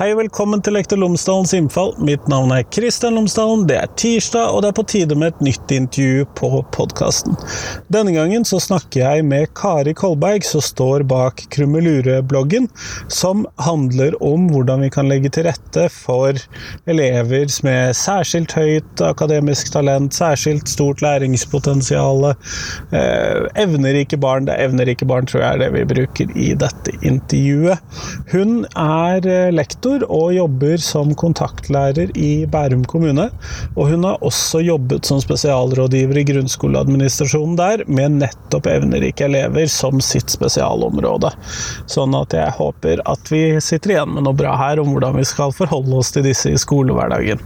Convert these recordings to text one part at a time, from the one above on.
Hei og velkommen til Lektor Lomsdalens innfall. Mitt navn er Kristian Lomsdalen. Det er tirsdag, og det er på tide med et nytt intervju på podkasten. Denne gangen så snakker jeg med Kari Kolberg, som står bak Krummelure-bloggen, som handler om hvordan vi kan legge til rette for elever med særskilt høyt akademisk talent, særskilt stort læringspotensial, eh, evnerike barn. Det er evnerike barn, tror jeg er det vi bruker i dette intervjuet. Hun er eh, lektor rektor og jobber som kontaktlærer i Bærum kommune. Og hun har også jobbet som spesialrådgiver i grunnskoleadministrasjonen der, med nettopp evnerike elever som sitt spesialområde. Sånn at jeg håper at vi sitter igjen med noe bra her om hvordan vi skal forholde oss til disse i skolehverdagen.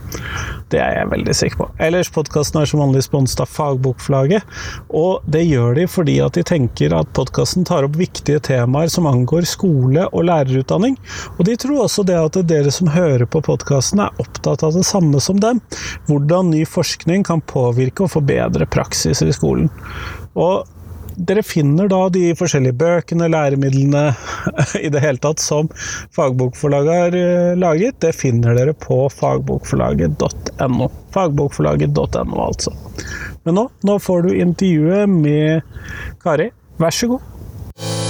Det er jeg veldig sikker på. Ellers, podkasten er som vanlig sponset av Fagbokforlaget, og det gjør de fordi at de tenker at podkasten tar opp viktige temaer som angår skole og lærerutdanning, og de tror også det at dere som hører på podkasten er opptatt av det samme som dem. Hvordan ny forskning kan påvirke og forbedre praksiser i skolen. Og dere finner da de forskjellige bøkene, læremidlene i det hele tatt som Fagbokforlaget har eh, laget. Det finner dere på fagbokforlaget.no. Fagbokforlaget.no, altså. Men nå, nå får du intervjuet med Kari. Vær så god.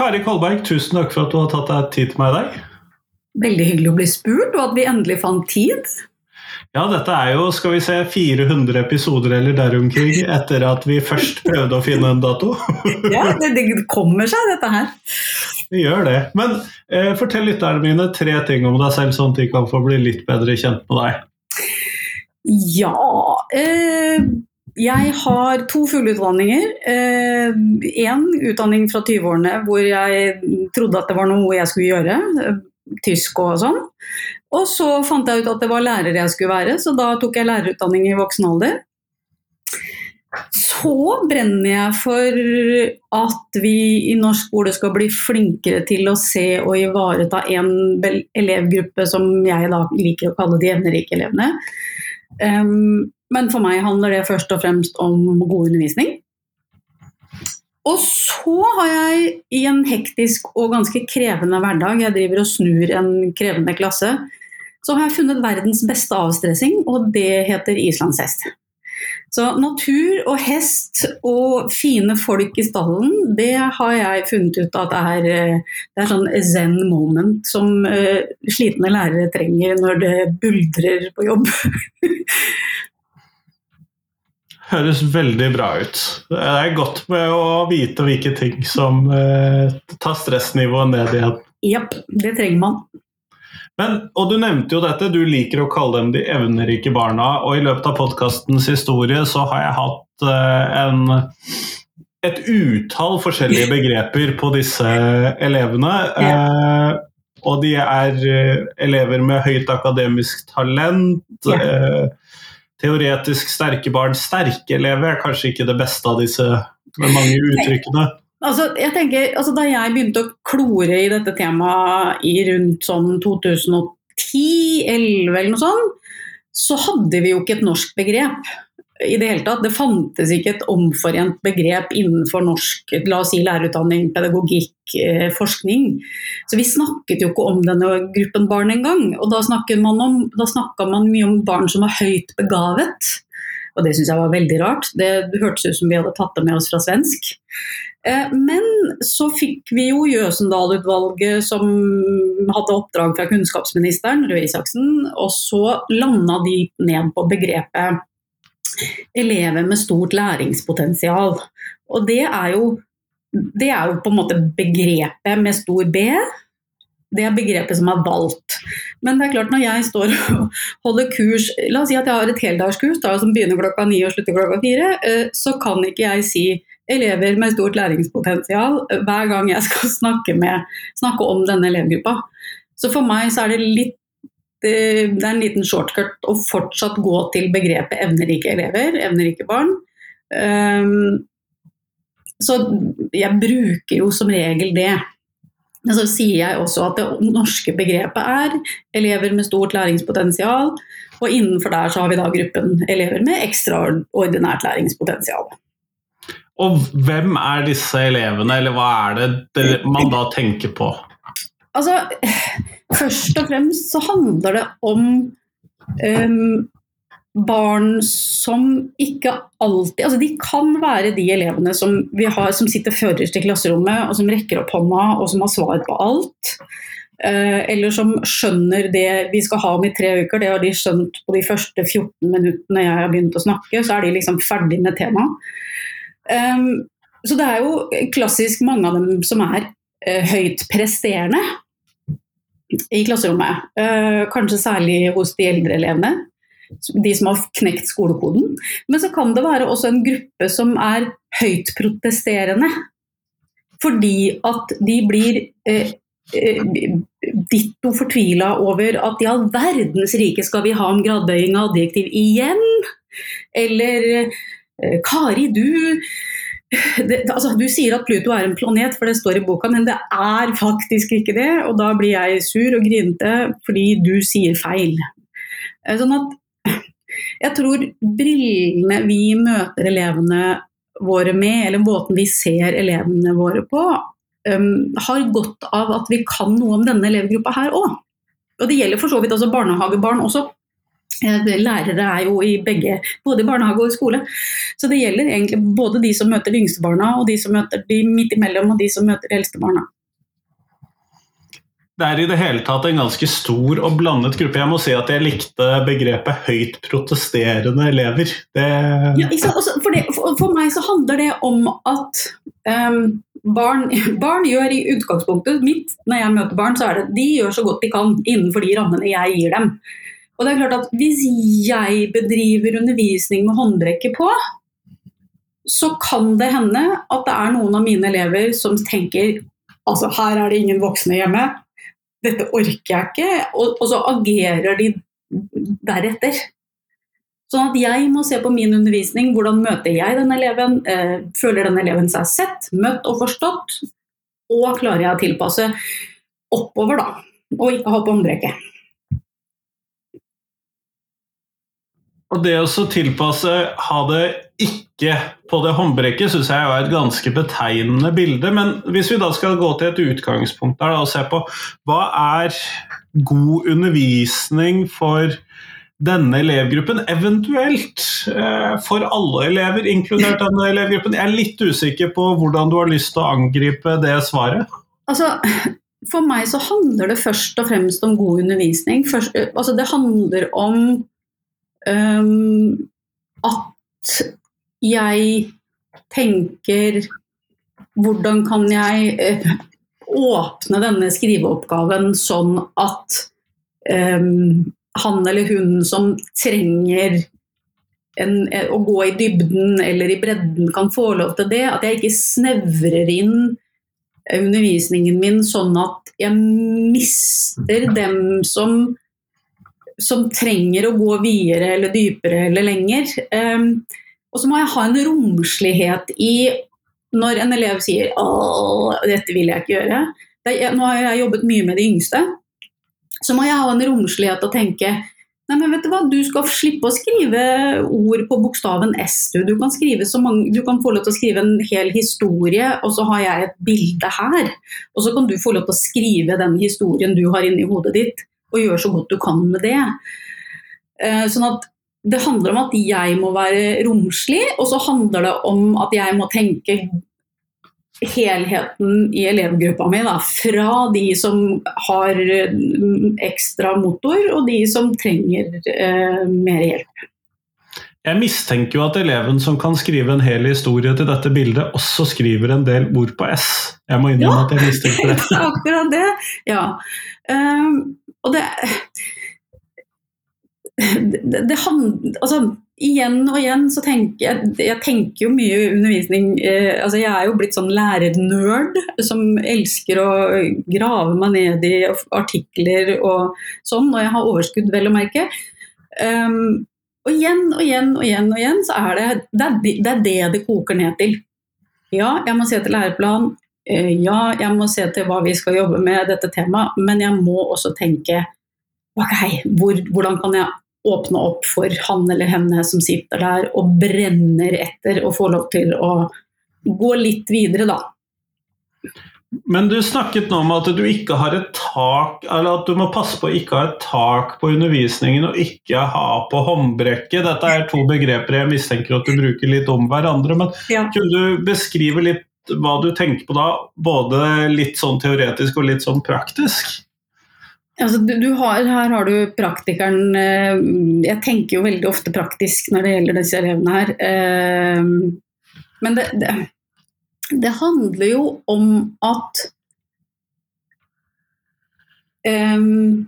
Kari Kolberg, tusen takk for at du har tatt deg tid til meg i dag. Veldig hyggelig å bli spurt, og at vi endelig fant tid. Ja, dette er jo skal vi se, 400 episoder eller der omkring etter at vi først prøvde å finne en dato. ja, det, det, kommer seg, dette her. Det gjør det. Men eh, fortell lytterne mine tre ting om deg selv, sånn at de kan få bli litt bedre kjent med deg. Ja eh, jeg har to fulle utdanninger. Én eh, utdanning fra 20-årene hvor jeg trodde at det var noe jeg skulle gjøre. Eh, tysk og sånn. Og så fant jeg ut at det var lærer jeg skulle være, så da tok jeg lærerutdanning i voksen alder. Så brenner jeg for at vi i norsk skole skal bli flinkere til å se og ivareta en elevgruppe som jeg da liker å kalle de evnerike elevene. Um, men for meg handler det først og fremst om god undervisning. Og så har jeg i en hektisk og ganske krevende hverdag, jeg driver og snur en krevende klasse, så har jeg funnet verdens beste avstressing, og det heter islandshest. Så natur og hest og fine folk i stallen, det har jeg funnet ut at er, det er sånn zen moment som uh, slitne lærere trenger når det buldrer på jobb. høres veldig bra ut. Det er godt med å vite hvilke ting som uh, tar stressnivået ned igjen. Jepp, det trenger man. Men, og Du nevnte jo dette, du liker å kalle dem de evnerike barna. og I løpet av podkastens historie så har jeg hatt eh, en, et utall forskjellige begreper på disse elevene. Ja. Eh, og de er eh, elever med høyt akademisk talent. Ja. Eh, teoretisk sterke barn. Sterke elever er kanskje ikke det beste av disse med mange uttrykkene. Altså, jeg tenker, altså, da jeg begynte å klore i dette temaet i rundt sånn 2010-2011 eller noe sånt, så hadde vi jo ikke et norsk begrep i det hele tatt. Det fantes ikke et omforent begrep innenfor norsk la oss si lærerutdanning, pedagogikk, eh, forskning. Så vi snakket jo ikke om denne gruppen barn engang. Og da snakka man, man, mye om barn som var høyt begavet. Og det syns jeg var veldig rart. Det hørtes ut som vi hadde tatt det med oss fra svensk. Eh, men så fikk vi jo Jøsendal-utvalget som hadde oppdrag fra kunnskapsministeren, Røe Isaksen, og så landa de ned på begrepet elever med stort læringspotensial. Og det er jo, det er jo på en måte begrepet med stor B. Det er begrepet som er valgt. Men det er klart når jeg står og holder kurs La oss si at jeg har et heldagskurs da, som begynner klokka ni og slutter klokka fire. Eh, så kan ikke jeg si elever med stort læringspotensial hver gang jeg skal snakke, med, snakke om denne elevgruppa. Så for meg så er det litt det, det er en liten shortcut å fortsatt gå til begrepet evnerike elever, evnerike barn. Um, så jeg bruker jo som regel det. Men så sier jeg også at det norske begrepet er elever med stort læringspotensial, og innenfor der så har vi da gruppen elever med ekstraordinært læringspotensial. Og hvem er disse elevene, eller hva er det man da tenker på? Altså, først og fremst så handler det om um, barn som ikke alltid altså De kan være de elevene som vi har som sitter førerst i klasserommet, og som rekker opp hånda og som har svar på alt. Uh, eller som skjønner det vi skal ha om i tre uker. Det har de skjønt på de første 14 minuttene jeg har begynt å snakke. Så er de liksom ferdig med temaet. Um, så det er jo klassisk mange av dem som er uh, høyt presterende i klasserommet. Uh, kanskje særlig hos de eldre elevene de som har knekt skolekoden. Men så kan det være også en gruppe som er høyt protesterende. Fordi at de blir eh, eh, ditto fortvila over at i all verdens rike skal vi ha om gradbøying av adjektiv igjen? Eller eh, Kari, du det, altså, du sier at Pluto er en planet, for det står i boka, men det er faktisk ikke det. Og da blir jeg sur og grinete fordi du sier feil. Eh, sånn at jeg tror brillene vi møter elevene våre med, eller måten vi ser elevene våre på, um, har godt av at vi kan noe om denne elevgruppa her òg. Og det gjelder for så vidt altså barnehagebarn også. Eh, lærere er jo i begge, både i barnehage og i skole. Så det gjelder egentlig både de som møter de yngste barna, og de som møter de midt imellom, og de som møter de eldste barna det er i det hele tatt en ganske stor og blandet gruppe. Jeg må si at jeg likte begrepet høyt protesterende elever. Det... Ja, for, det, for, for, meg så handler det om at um, barn, barn, gjør i utgangspunktet mitt når jeg møter barn, så er det de gjør så godt de kan innenfor de rammene jeg gir dem. Og det er klart at Hvis jeg bedriver undervisning med håndbrekket på, så kan det hende at det er noen av mine elever som tenker altså her er det ingen voksne hjemme, dette orker jeg ikke, og, og, så agerer de deretter. Sånn at jeg må se på min undervisning, hvordan møter jeg den eleven, eh, føler den eleven seg sett, møtt og forstått, og klarer jeg å tilpasse oppover, da, og ikke ha på håndbrekket. Og det å tilpasse ha det ikke på det håndbrekket, syns jeg er et ganske betegnende bilde. Men hvis vi da skal gå til et utgangspunkt der og se på hva er god undervisning for denne elevgruppen, eventuelt eh, for alle elever, inkludert denne elevgruppen. Jeg er litt usikker på hvordan du har lyst til å angripe det svaret. Altså, for meg så handler det først og fremst om god undervisning. Først, altså det handler om um, at jeg tenker hvordan kan jeg eh, åpne denne skriveoppgaven sånn at um, han eller hun som trenger en, eh, å gå i dybden eller i bredden, kan få lov til det. At jeg ikke snevrer inn undervisningen min sånn at jeg mister dem som som trenger å gå videre eller dypere eller lenger. Um, og så må jeg ha en romslighet i når en elev sier dette vil jeg ikke gjøre'. Nå har jeg jobbet mye med de yngste. Så må jeg ha en romslighet og tenke Nei, men vet Du hva, du skal slippe å skrive ord på bokstaven S. Du. Du, kan mange, du kan få lov til å skrive en hel historie, og så har jeg et bilde her. Og så kan du få lov til å skrive den historien du har inni hodet ditt og gjør så godt du kan med det. Eh, sånn at det handler om at jeg må være romslig, og så handler det om at jeg må tenke helheten i elevgruppa mi. Da, fra de som har mm, ekstra motor, og de som trenger eh, mer hjelp. Jeg mistenker jo at eleven som kan skrive en hel historie til dette bildet, også skriver en del ord på S. Jeg må innrømme ja, at jeg mistenker det. akkurat det. Ja. Um, og det det, det handler altså, Igjen og igjen så tenker jeg Jeg tenker jo mye undervisning eh, altså Jeg er jo blitt sånn lærernerd som elsker å grave meg ned i artikler og sånn, og jeg har overskudd, vel å merke. Um, og igjen og igjen og igjen og igjen så er det det, er det det, det koker ned til. Ja, jeg må se til læreplan, ja, jeg må se til hva vi skal jobbe med dette temaet, men jeg må også tenke ok, hvor, hvordan kan jeg åpne opp for han eller henne som sitter der og brenner etter å få lov til å gå litt videre, da. Men du snakket nå om at du ikke har et tak, eller at du må passe på å ikke ha et tak på undervisningen og ikke ha på håndbrekket. Dette er to begreper jeg mistenker at du bruker litt om hverandre. Men ja. kunne du beskrive litt hva du tenker på da? Både litt sånn teoretisk og litt sånn praktisk? Altså, du, du har, her har du praktikeren eh, Jeg tenker jo veldig ofte praktisk når det gjelder disse elevene her. Eh, men det, det det handler jo om at um,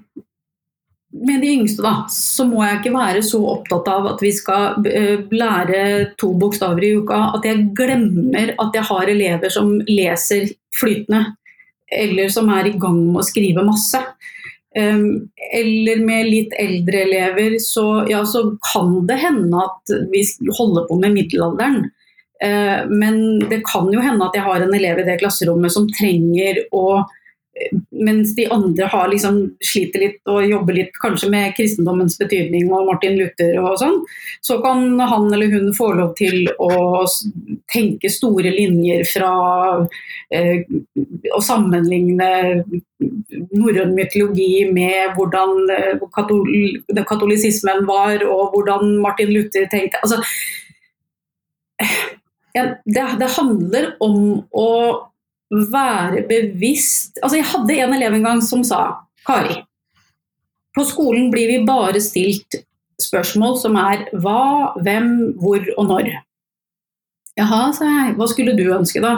med de yngste, da, så må jeg ikke være så opptatt av at vi skal uh, lære to bokstaver i uka at jeg glemmer at jeg har elever som leser flytende, eller som er i gang med å skrive masse. Um, eller med litt eldre elever, så, ja, så kan det hende at vi holder på med middelalderen. Eh, men det kan jo hende at jeg har en elev i det klasserommet som trenger å eh, mens de andre har liksom sliter litt og jobber litt kanskje med kristendommens betydning og Martin Luther og sånn, så kan han eller hun få lov til å tenke store linjer fra eh, å sammenligne norrøn mytologi med hvordan eh, katol katolisismen var og hvordan Martin Luther tenkte. altså det, det, handler om å være bevisst Altså, jeg hadde en elev en gang som sa Kari, på skolen blir vi bare stilt spørsmål som er hva, hvem, hvor og når. Jaha, sa jeg. Hva skulle du ønske, da?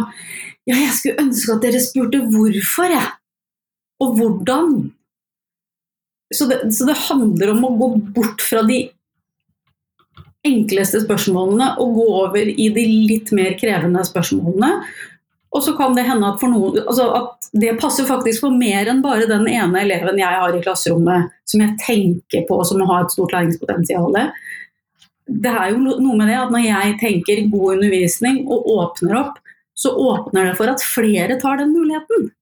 Ja, jeg skulle ønske at dere spurte hvorfor, jeg. Og hvordan. Så det, så det handler om å gå bort fra de enkleste spørsmålene og gå over i de litt mer krevende spørsmålene. Og så kan det hende at, noen, altså at, det passer faktisk for mer enn bare den ene eleven jeg har i klasserommet som jeg tenker på som har et stort læringspotensial. Det er jo noe med det at når jeg tenker god undervisning og åpner opp, så åpner det for at flere tar den muligheten.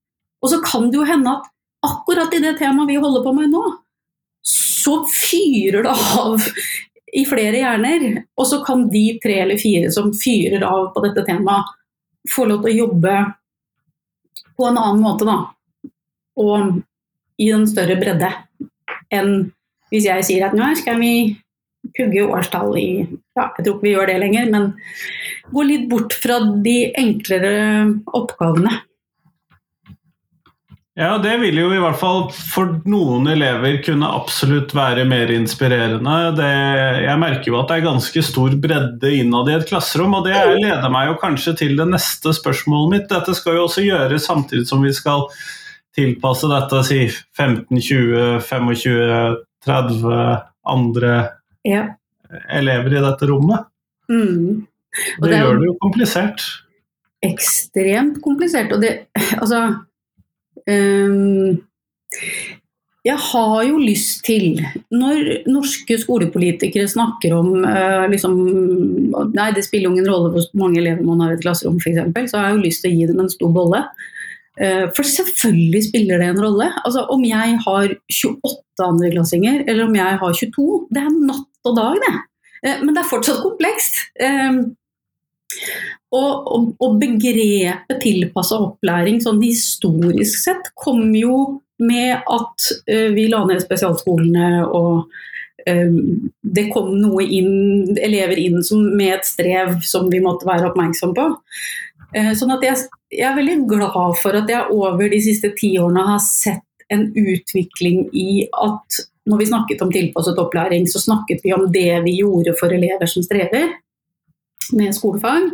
Og så kan det jo hende at akkurat i det temaet vi holder på med nå, så fyrer det av i flere hjerner. Og så kan de tre eller fire som fyrer av på dette temaet, få lov til å jobbe på en annen måte, da. Og i en større bredde enn hvis jeg sier at nå skal vi pugge årstall i Ja, jeg tror ikke vi gjør det lenger, men gå litt bort fra de enklere oppgavene. Ja, det vil jo i hvert fall for noen elever kunne absolutt være mer inspirerende. Det, jeg merker jo at det er ganske stor bredde innad i et klasserom, og det leder meg jo kanskje til det neste spørsmålet mitt. Dette skal jo også gjøres samtidig som vi skal tilpasse dette si 15, 20, 25, 30 andre ja. elever i dette rommet. Mm. Det, det gjør det jo komplisert. Ekstremt komplisert. Og det, altså jeg har jo lyst til, når norske skolepolitikere snakker om uh, liksom, Nei, det spiller ingen rolle hvor mange elever man har i et klasserom, f.eks., så har jeg jo lyst til å gi dem en stor bolle. Uh, for selvfølgelig spiller det en rolle. Altså, om jeg har 28 andreklassinger, eller om jeg har 22, det er natt og dag, det. Uh, men det er fortsatt komplekst. Og, og, og begrepet tilpassa opplæring sånn historisk sett kom jo med at uh, vi la ned spesialskolene og uh, det kom noe inn, elever inn som, med et strev som vi måtte være oppmerksom på. Uh, sånn at jeg, jeg, er veldig glad for at jeg over de siste ti årene har sett en utvikling i at når vi snakket om tilpasset opplæring, så snakket vi om det vi gjorde for elever som strever med skolefag.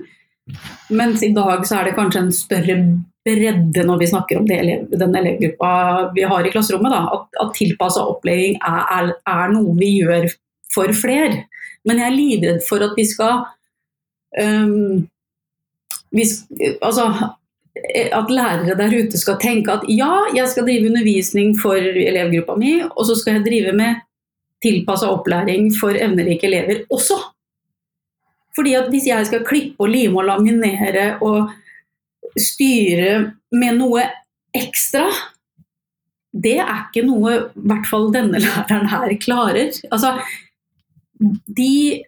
Mens i dag så er det kanskje en større bredde når vi snakker om elev, den elevgruppa vi har i klasserommet. Da. At, at tilpassa opplæring er, er, er, noe vi gjør for flere. Men jeg er livredd for at vi skal um, vi, altså, at lærere der ute skal tenke at ja, jeg skal drive undervisning for elevgruppa mi, og så skal jeg drive med tilpassa opplæring for evnerike elever også. Fordi at hvis jeg skal klippe og lime og laminere og styre med noe ekstra, det er ikke noe i hvert fall denne læreren her klarer. Altså, de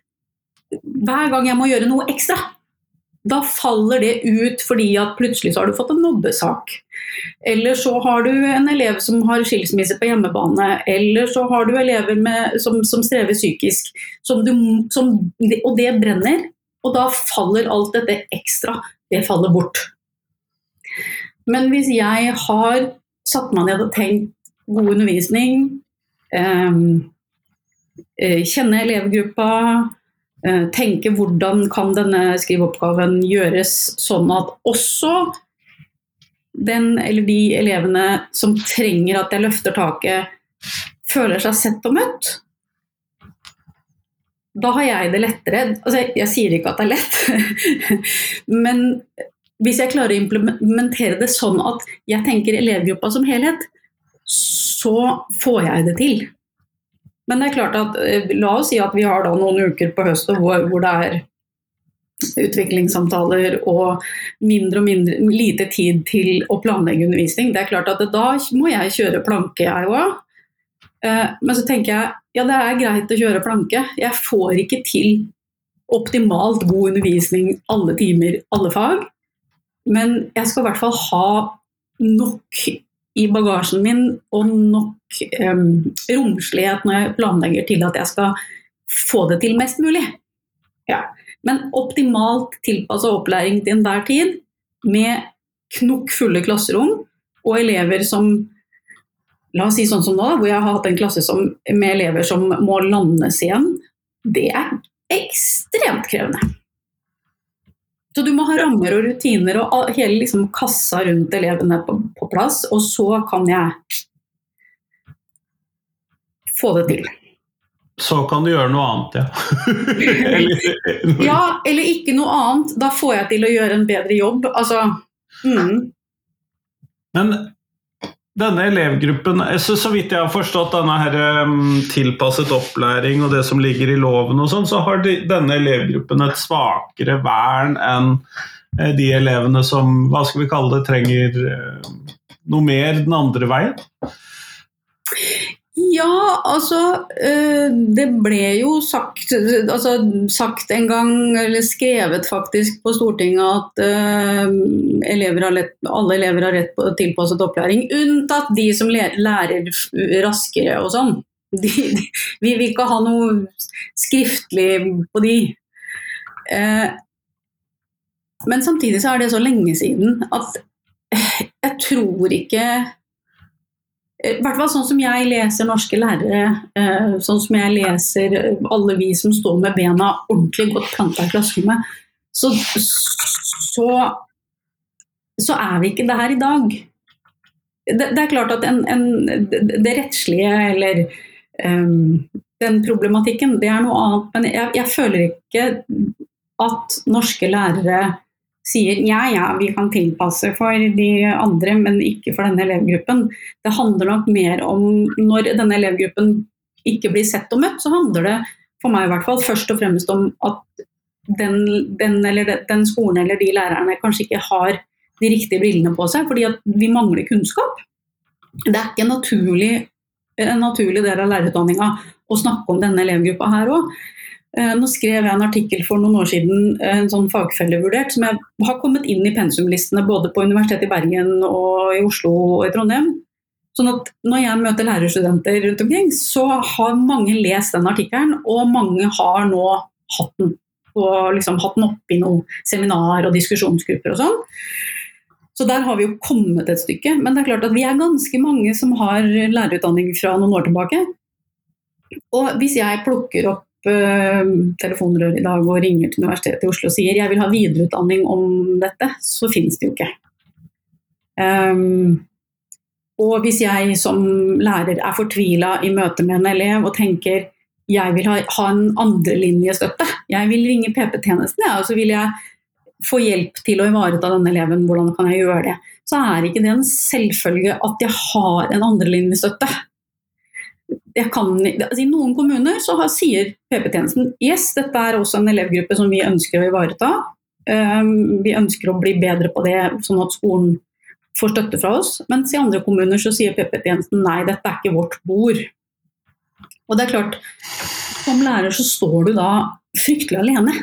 Hver gang jeg må gjøre noe ekstra, da faller det ut fordi at plutselig så har du fått en mobbesak. Eller så har du en elev som har skilsmisse på hjemmebane. Eller så har du elever med, som, som, strever psykisk. Som du, som, og det brenner. Og da faller alt dette ekstra. Det faller bort. Men hvis jeg har satt meg ned og tenkt god undervisning, ehm, eh, kjenne elevgruppa, tenke hvordan kan denne skriveoppgaven gjøres sånn at også den eller de elevene som trenger at jeg løfter taket, føler seg sett og møtt. Da har jeg det lettere. Altså, jeg, jeg sier ikke at det er lett, men hvis jeg klarer å implementere det sånn at jeg tenker elevgruppa som helhet, så får jeg det til. Men det er klart at eh, la oss si at vi har noen uker på høsten hvor, hvor, det er utviklingssamtaler og mindre og mindre, lite tid til å planlegge undervisning. Det er klart at da må jeg kjøre planke, jeg òg. Eh, men så tenker jeg ja, det er greit å kjøre planke. Jeg får ikke til optimalt god undervisning alle timer, alle fag. Men jeg skal i hvert fall ha nok i bagasjen min og nok um, romslighet når jeg planlegger til at jeg skal få det til mest mulig. Ja. Men optimalt tilpassa opplæring til enhver tid, med knokkfulle klasserom og elever som La oss si sånn som nå, hvor jeg har hatt en klasse som, med elever som må landes igjen. Det er ekstremt krevende. Så du må ha rammer og rutiner og hele liksom kassa rundt elevene på, plass, og så kan jeg få det til. Så kan du gjøre noe annet, ja. eller, ja, eller ikke noe annet. Da får jeg til å gjøre en bedre jobb. Altså mm. Men denne elevgruppen, så, så, vidt jeg har forstått denne her, um, tilpasset opplæring og det som ligger i loven, og sånn, så har de, denne elevgruppen et svakere vern enn uh, de elevene som hva skal vi kalle det, trenger uh, noe mer den andre veien? Ja, altså eh, Det ble jo sagt, altså, sagt en gang, eller skrevet faktisk på Stortinget, at uh, elever lett, alle elever har rett på tilpasset opplæring, unntatt de som lærer raskere og sånn. De, de, vi vil ikke ha noe skriftlig på de. Uh, men samtidig så er det så lenge siden at jeg tror ikke i hvert fall sånn som jeg leser norske lærere, eh, sånn som jeg leser alle vi som står med bena ordentlig godt planta i klasserommet, så, så, så, er vi ikke der i dag. Det, det er klart at en, en, det rettslige eller um, den problematikken, det er noe annet. Men jeg, jeg føler ikke at norske lærere sier ja, ja, vi kan tilpasse for de andre, men ikke for denne elevgruppen. Det handler nok mer om når denne elevgruppen ikke blir sett og møtt, så handler det for meg i hvert fall først og fremst om at den, den, den skolen eller de lærerne kanskje ikke har de riktige brillene på seg, fordi vi mangler kunnskap. Det er ikke naturlig, en naturlig del av lærerutdanninga å snakke om denne elevgruppa her òg. Eh, nå skrev jeg en artikkel for noen år siden, eh, en sånn fagfellevurdert, som jeg har kommet inn i pensumlistene både på Universitetet i Bergen og i Oslo og i Trondheim. Sånn at når jeg møter lærerstudenter rundt omkring, så har mange lest den artikkelen, og mange har nå hatt den, og liksom hatt den oppe i noen seminar og diskusjonsgrupper og sånn. Så der har vi jo kommet et stykke. Men det er klart at vi er ganske mange som har lærerutdanning fra noen år tilbake. Og hvis jeg plukker opp telefonrør i dag og ringer til Universitetet i Oslo og sier jeg vil ha videreutdanning om dette, så finnes det jo ikke. Um, og hvis jeg som lærer er fortvila i møte med en elev og tenker jeg vil ha, ha en andrelinjestøtte, jeg vil ringe PP-tjenesten ja, og så vil jeg få hjelp til å ivareta denne eleven, hvordan kan jeg gjøre det? Så er ikke det en selvfølge at jeg har en andrelinjestøtte kan, altså I noen kommuner så har, sier PP-tjenesten yes, dette er også en elevgruppe som vi ønsker å ivareta. Um, vi ønsker å bli bedre på det, sånn at skolen får støtte fra oss. Mens i andre kommuner så sier PP-tjenesten nei, dette er ikke vårt bord. Og det er klart, som lærer så står du da fryktelig alene.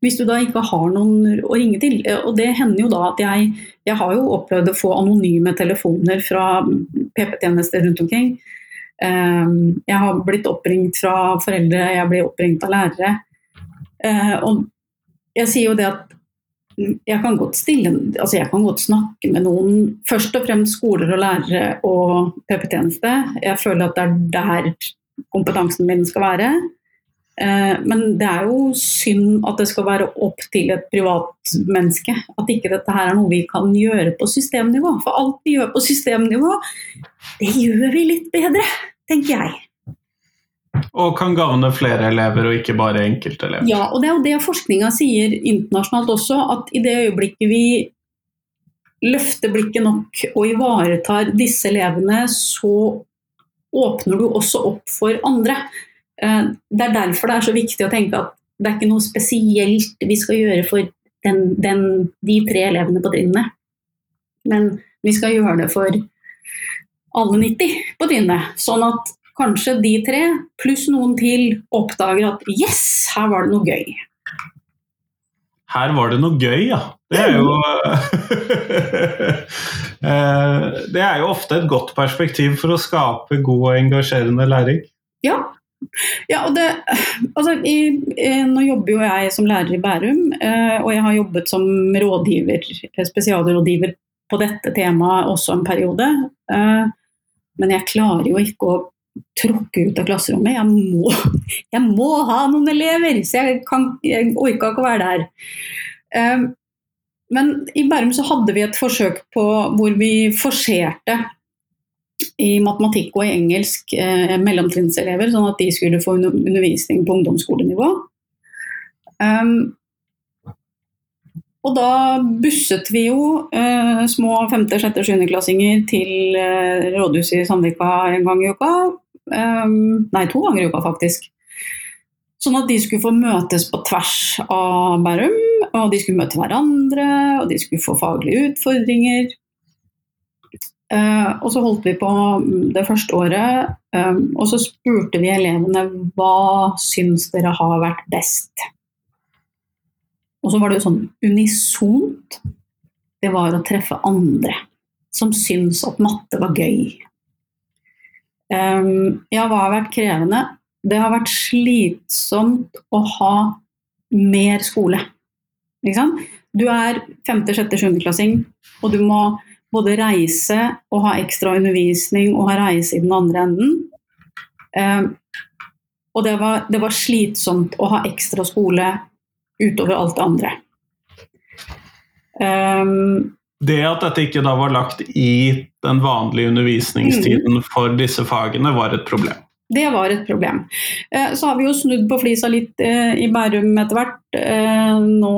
Hvis du da ikke har noen å ringe til. Og det hender jo da at jeg Jeg har jo opplevd å få anonyme telefoner fra PP-tjenester rundt omkring. Ehm, jeg har blitt oppringt fra foreldre, jeg blir oppringt av lærere. Eh, og jeg sier jo det at jeg kan godt stille, altså jeg kan godt snakke med noen, først og fremst skoler og lærere og PP-tjeneste. Jeg føler at det er der kompetansen min skal være. Eh, men det er jo synd at det skal være opp til et privatmenneske. At ikke dette her er noe vi kan gjøre på systemnivå. For alt vi gjør på systemnivå, det gjør vi litt bedre, tenker jeg. Og kan gagne flere elever, og ikke bare enkeltelever. Ja, og det er jo det forskninga sier internasjonalt også, at i det øyeblikket vi løfter blikket nok og ivaretar disse elevene, så åpner du også opp for andre. Eh, det er derfor det er så viktig å tenke at det er ikke noe spesielt vi skal gjøre for den, den, de tre elevene på trinnet. Men vi skal gjøre det for alle 90 på trinnet. Sånn at kanskje de tre, pluss noen til, oppdager at yes, her var det noe gøy. Her var det noe gøy, ja. Det er jo eh, Det er jo ofte et godt perspektiv for å skape god og engasjerende læring. Ja. Ja og det, altså, i, nå jobber jo jeg som lærer i Bærum, eh, og jeg har jobbet som rådgiver, spesialrådgiver på dette temaet også en periode. Eh, men jeg klarer jo ikke å tråkke ut av klasserommet. Jeg må, jeg må ha noen elever, så jeg, kan, jeg orka ikke å være der. Men i Bærum så hadde vi et forsøk på hvor vi forserte i matematikk og i engelsk eh, mellomtrinnselever, sånn at de skulle få undervisning på ungdomsskolenivå. Um, og da busset vi jo eh, små 5., 6., 7. klassinger til eh, rådhuset i Sandvika en gang i uka. Um, nei, to ganger i uka, faktisk. Sånn at de skulle få møtes på tvers av Bærum, og de skulle møte hverandre, og de skulle få faglige utfordringer. Uh, og så holdt vi på det første året, um, og så spurte vi elevene hva syns dere har vært best. Og så var det jo sånn unisont. Det var å treffe andre som syns at matte var gøy. Um, ja, hva har vært krevende? Det har vært slitsomt å ha mer skole. Du er 5., 6., 7. klassing, og du må både reise og ha ekstra undervisning og ha reise i den andre enden. Eh, og det var, det var, slitsomt å ha ekstra skole utover alt det andre. Eh, det at dette ikke da var lagt i den vanlige undervisningstiden mm. for disse fagene, var et problem. Det var et problem. Eh, så har vi jo snudd på flisa litt eh, i Bærum etter hvert. Eh, nå,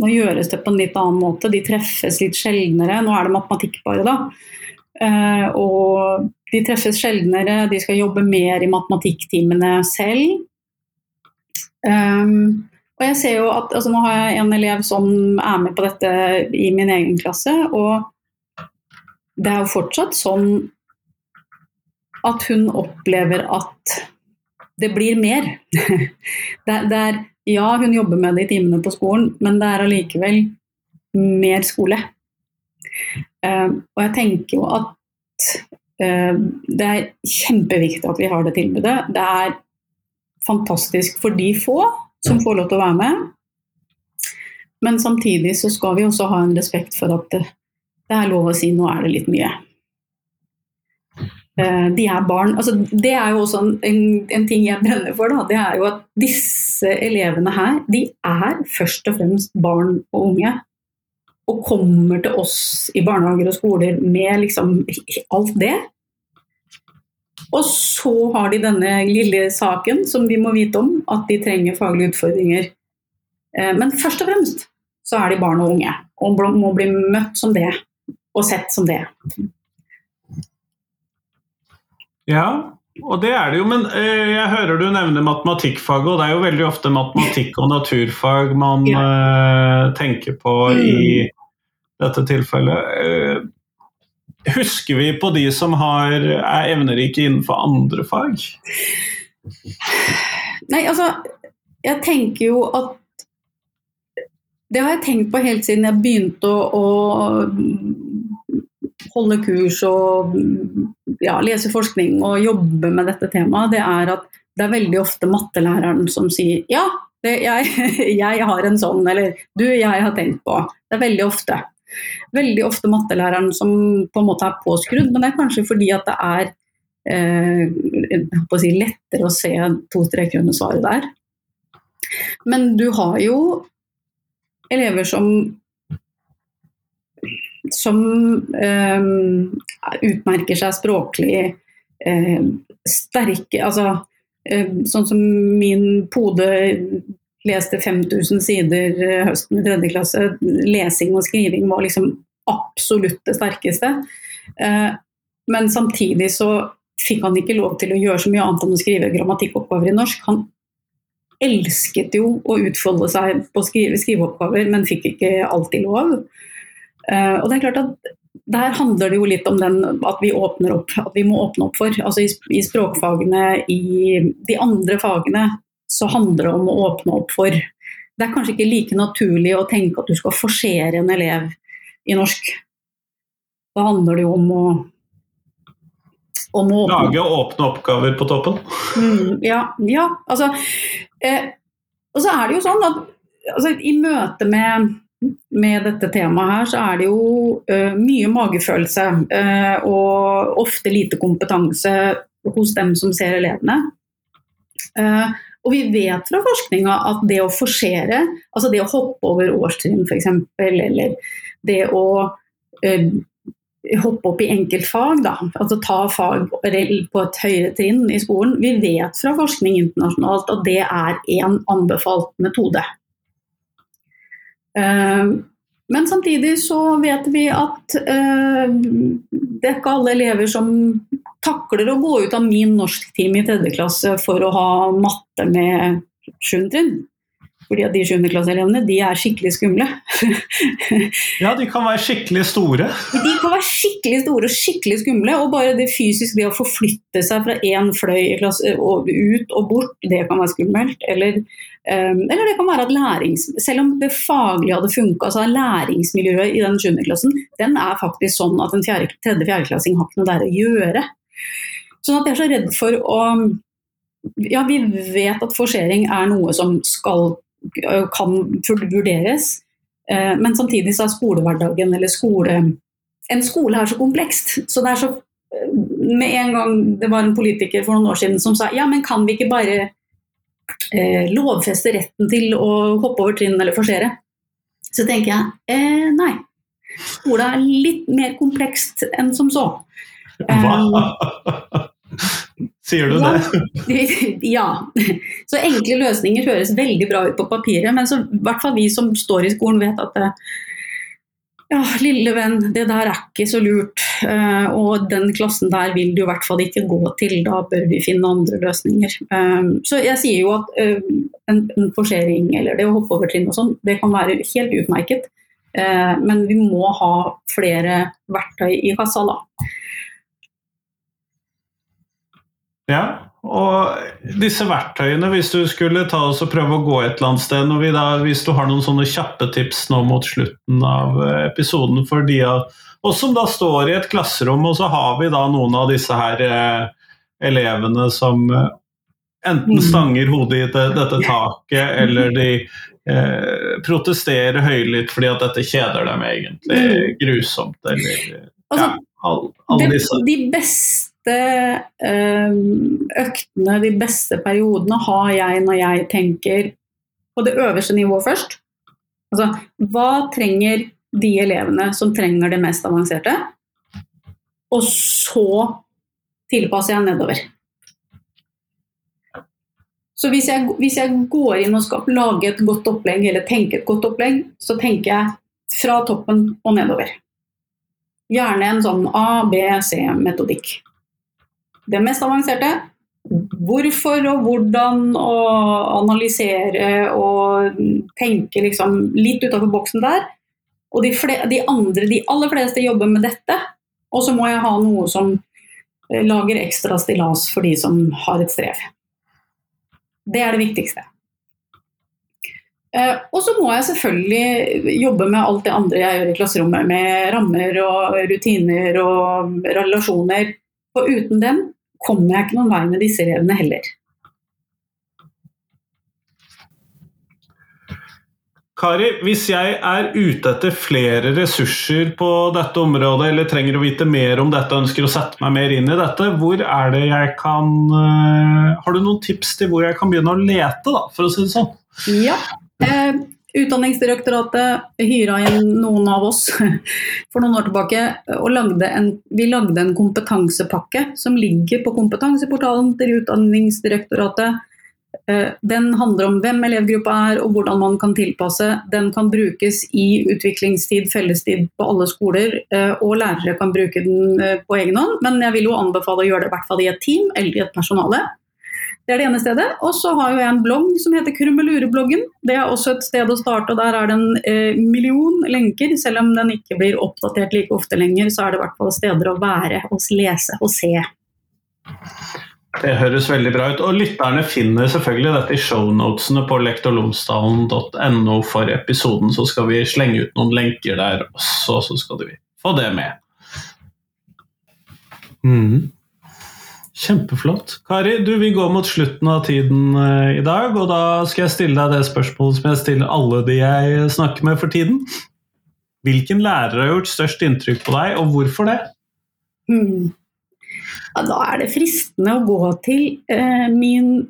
nå, gjøres det på en litt annen måte. De treffes litt sjeldnere. Nå er det matematikk bare, da. Og de treffes sjeldnere, de skal jobbe mer i matematikktimene selv. Og jeg ser jo at altså Nå har jeg en elev som er med på dette i min egen klasse, og det er jo fortsatt sånn at hun opplever at det blir mer. det, det er, ja, hun jobber med det i timene på skolen, men det er allikevel mer skole. Uh, og jeg tenker jo at uh, det er kjempeviktig at vi har det tilbudet. Det er fantastisk for de få som får lov til å være med. Men samtidig så skal vi også ha en respekt for at det, det er lov å si nå er det litt mye. Eh, de er barn. Altså, det er jo også en, en, ting jeg brenner for. Da. Det er jo at disse elevene her, de er først og fremst barn og unge. Og kommer til oss i barnehager og skoler med liksom alt det. Og så har de denne lille saken som vi må vite om, at de trenger faglige utfordringer. Eh, men først og fremst så er de barn og unge, og må bli møtt som det, og sett som det. Ja, og det er det jo, men eh, jeg hører du nevner matematikkfaget, og det er jo veldig ofte matematikk og naturfag man ja. uh, tenker på mm. i dette tilfellet. Eh, husker vi på de som har, er evnerike innenfor andre fag? Nei, altså Jeg tenker jo at Det har jeg tenkt på helt siden jeg begynte å, å holde kurs og ja, lese forskning og jobbe med dette temaet. Det er at det er veldig ofte mattelæreren som sier ja, det, jeg, jeg, har en sånn, eller du, jeg har tenkt på. Det er veldig ofte. Veldig ofte mattelæreren som på en måte er påskrudd, men det er kanskje fordi at det er eh, å si, lettere å se to streker under svaret der. Men du har jo elever som som eh, utmerker seg språklig eh, sterke Altså eh, sånn som min pode leste 5000 sider eh, høsten i tredje klasse. Lesing og skriving var liksom absolutt det sterkeste. Eh, men samtidig så fikk han ikke lov til å gjøre så mye annet enn å skrive grammatikkoppgaver i norsk. Han elsket jo å utfolde seg på skrive, skriveoppgaver, men fikk ikke alltid lov. Uh, og det er klart at Der handler det jo litt om den, at vi åpner opp, at vi må åpne opp for. altså I, i språkfagene, i de andre fagene, så handler det om å åpne opp for. Det er kanskje ikke like naturlig å tenke at du skal forsere en elev i norsk. Da handler det jo om å om å åpne. Lage åpne oppgaver på toppen? Mm, ja, ja, altså eh, Og så er det jo sånn at altså, i møte med, med dette temaet her, så er det jo uh, mye magefølelse uh, og ofte lite kompetanse hos dem som ser elevene. Uh, og vi vet fra forskninga at det å forsere, altså det å hoppe over årstrinn f.eks., eller det å hoppe opp i enkeltfag, da, altså ta fag på et høyere trinn i skolen. Vi vet fra forskning internasjonalt at det er en anbefalt metode. Eh, men samtidig så vet vi at eh, det er ikke alle elever som takler å gå ut av min norsktime i tredje klasse for å ha matte med sjuende trinn. Fordi at de sjuendeklasseelevene, de er skikkelig skumle. ja, de kan være skikkelig store. De kan være skikkelig store og skikkelig skumle. Og bare det fysisk, det å forflytte seg fra én fløy klasse, og ut og bort, det kan være skummelt. Eller, eller det kan være at lærings... Selv om det faglige hadde funka, så er læringsmiljøet i den sjuendeklassen den er faktisk sånn at en tredje-fjerdeklassing har ikke noe der å gjøre. Sånn at jeg er så redd for å ja, vi vet at forsering er noe som skal kan vurderes. Eh, men samtidig så er skolehverdagen eller skole En skole er så komplekst. Så det er så Med en gang det var en politiker for noen år siden som sa ja, men kan vi ikke bare lovfeste retten til å hoppe over trinn eller forsere? Så tenker jeg eh, nei. Skolen er litt mer komplekst enn som så. Hva? Sier du det? ja. Så enkle løsninger høres veldig bra ut på papiret, men så, i hvert fall vi som står i skolen vet at det, ja, lille venn, det der er ikke så lurt. Uh, og den klassen der vil du i hvert fall ikke gå til. Da bør vi finne andre løsninger. Um, så jeg sier jo at uh, en, forsering eller det å hoppe over trinn og sånn, det kan være helt utmerket. Men vi må ha flere verktøy i kassa, da. Ja, og disse verktøyene, hvis du skulle ta oss og prøve å gå et eller annet sted da, Hvis du har noen sånne kjappe tips nå mot slutten av eh, episoden for de av oss som da står i et klasserom, og så har vi da noen av disse her eh, elevene som eh, enten mm. stanger hodet i det, dette taket, eller de eh, protesterer høylytt fordi at dette kjeder dem egentlig mm. grusomt, eller altså, ja, alle disse. De beste øktene, de beste periodene, har jeg når jeg tenker på det øverste nivået først. Altså, hva trenger de elevene som trenger det mest avanserte? Og så tilpasser jeg nedover. Så hvis jeg, hvis jeg, går inn og skal lage et godt opplegg, eller tenke et godt opplegg, så tenker jeg fra toppen og nedover. Gjerne en sånn A, B, C-metodikk det mest avanserte. Hvorfor og hvordan å analysere og tenke liksom litt utafor boksen der. Og de, fle, de andre, de aller fleste jobber med dette. Og så må jeg ha noe som eh, lager ekstra stillas for de som har et strev. Det er det viktigste. Uh, og så må jeg selvfølgelig jobbe med alt det andre jeg gjør i klasserommet, med rammer og rutiner og relasjoner. Og uten dem kommer jeg ikke noen vei med disse elevene heller. Kari, hvis jeg er ute etter flere ressurser på dette området, eller trenger å vite mer om dette ønsker å sette meg mer inn i dette, hvor er det jeg kan uh, Har du noen tips til hvor jeg kan begynne å lete, da, for å si det sånn? Ja. Utdanningsdirektoratet hyra inn noen av oss for noen år tilbake. og lagde en, Vi lagde en kompetansepakke som ligger på kompetanseportalen til Utdanningsdirektoratet Eh, den handler om hvem elevgruppa er og hvordan man kan tilpasse. Den kan brukes i utviklingstid, fellestid på alle skoler, eh, og lærere kan bruke den eh, på egen hånd. Men jeg vil jo anbefale å gjøre det i hvert fall i et team eller i et personale. Det er det ene stedet. Og så har jo jeg en blogg som heter Krummelurebloggen. Det er også et sted å starte, og der er det en million lenker. Selv om den ikke blir oppdatert like ofte lenger, så er det i hvert fall steder å være og lese og se. Det høres veldig bra ut. Og lytterne finner selvfølgelig dette i shownotene på lektorlomsdalen.no for episoden. Så skal vi slenge ut noen lenker der også, så skal vi få det med. Mm. Kjempeflott. Kari, du, vi går mot slutten av tiden uh, i dag, og da skal jeg stille deg det spørsmålet som jeg stiller alle de jeg snakker med for tiden. Hvilken lærer har gjort størst inntrykk på deg, og hvorfor det? Mm ja, da er det fristende å gå til eh, min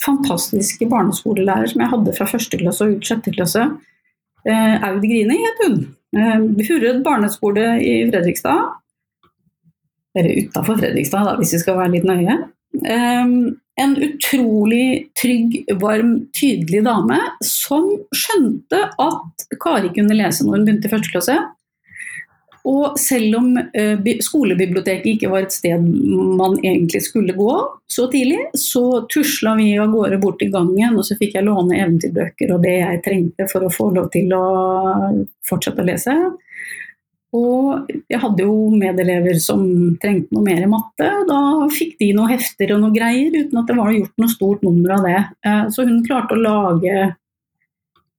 fantastiske barneskolelærer som jeg hadde fra første klasse og ut sjette klasse. Eh, Aud Grini het hun. Eh, Hurred barneskole i Fredrikstad. Eller utafor Fredrikstad, da, hvis vi skal være litt nøye. Um, en utrolig trygg, varm, tydelig dame som skjønte at Kari kunne lese når hun begynte i første klasse. Og selv om uh, skolebiblioteket ikke var et sted man egentlig skulle gå så tidlig, så tusla vi av gårde bort i gangen, og så fikk jeg låne eventyrbøker og det jeg trengte for å få lov til å fortsette å lese. Og jeg hadde jo medelever som trengte noe mer i matte, da fikk de noen hefter og noe greier uten at det var gjort noe stort nummer av det. Uh, så hun klarte å lage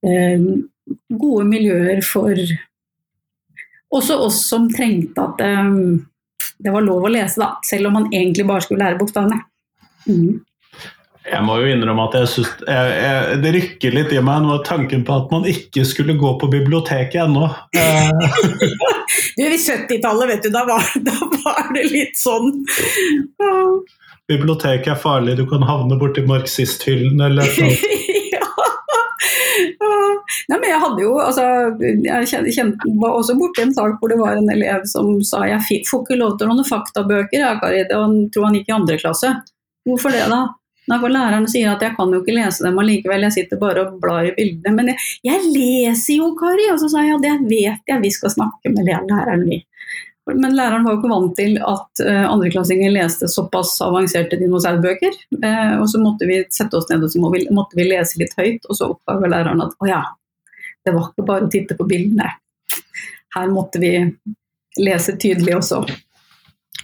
uh, gode miljøer for også oss som trengte at um, det var lov å lese, da, selv om man egentlig bare skulle lære bokstavene. Mm. Jeg må jo innrømme at jeg synes, jeg, jeg, det rykker litt i meg nå tanken på at man ikke skulle gå på biblioteket ennå. du, I 70-tallet, vet du, da var, da var, det litt sånn. Biblioteket er farlig, du kan havne borti marxisthyllen eller noe. Nei, men jeg hadde jo, altså, jeg kjente, var også borti en sak hvor det var en elev som sa jeg får ikke lov til å låne faktabøker, jeg, Kari. Han tror han gikk i andre klasse. Hvorfor det, da? For Læreren sier at jeg kan jo ikke lese dem allikevel, jeg sitter bare og blar i bildene. Men jeg, jeg leser jo, Kari! Og så sa jeg ja, det vet jeg, vi skal snakke med læreren, vi. Men læreren var jo ikke vant til at uh, andreklassinger leste såpass avanserte dinosaurbøker. Uh, og så måtte vi sette oss ned og så må vi, måtte vi lese litt høyt, og så oppdaga læreren at å ja, det var ikke bare å titte på bildene. Her måtte vi lese tydelig også.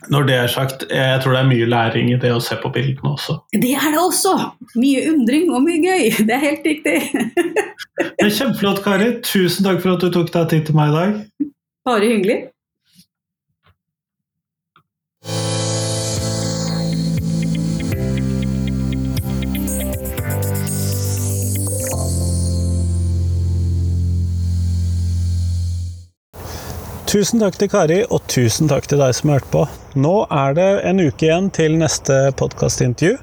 Når det er sagt, jeg tror det er mye læring i det å se på bildene også. Det er det også! Mye undring og mye gøy. Det er helt riktig. det er Kjempeflott, Kari. Tusen takk for at du tok deg tid til meg i dag. Bare hyggelig. Tusen takk til Kari, og tusen takk til deg som hørte på. Nå er det en uke igjen til neste podkastintervju.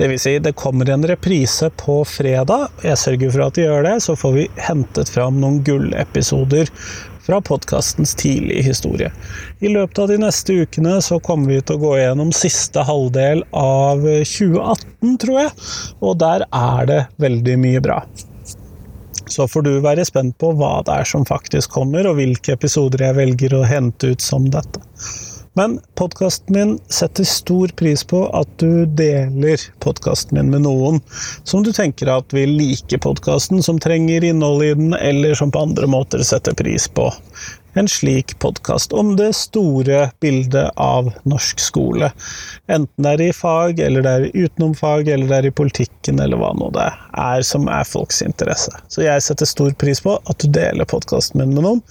vil Si, det kommer en reprise på fredag. Jeg sørger for at de gjør det, så får vi hentet fram noen gullepisoder fra podkastens tidlige historie. I løpet av de neste ukene så kommer vi til å gå gjennom siste halvdel av 2018, tror jeg, og der er det veldig mye bra. Så får du være spent på hva det er som faktisk kommer, og hvilke episoder jeg velger å hente ut som dette. Men podkasten min setter stor pris på at du deler podkasten min med noen som du tenker at vil like podkasten, som trenger innhold i den, eller som på andre måter setter pris på en slik podkast om det store bildet av norsk skole. Enten det er i fag, eller det er utenom fag, eller det er i politikken, eller hva nå det er som er folks interesse. Så jeg setter stor pris på at du deler podkasten min med noen.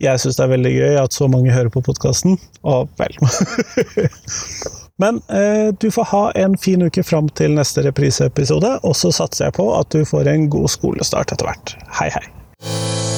Jeg syns det er veldig gøy at så mange hører på podkasten, og vel Men eh, du får ha en fin uke fram til neste repriseepisode, og så satser jeg på at du får en god skolestart etter hvert. Hei, hei.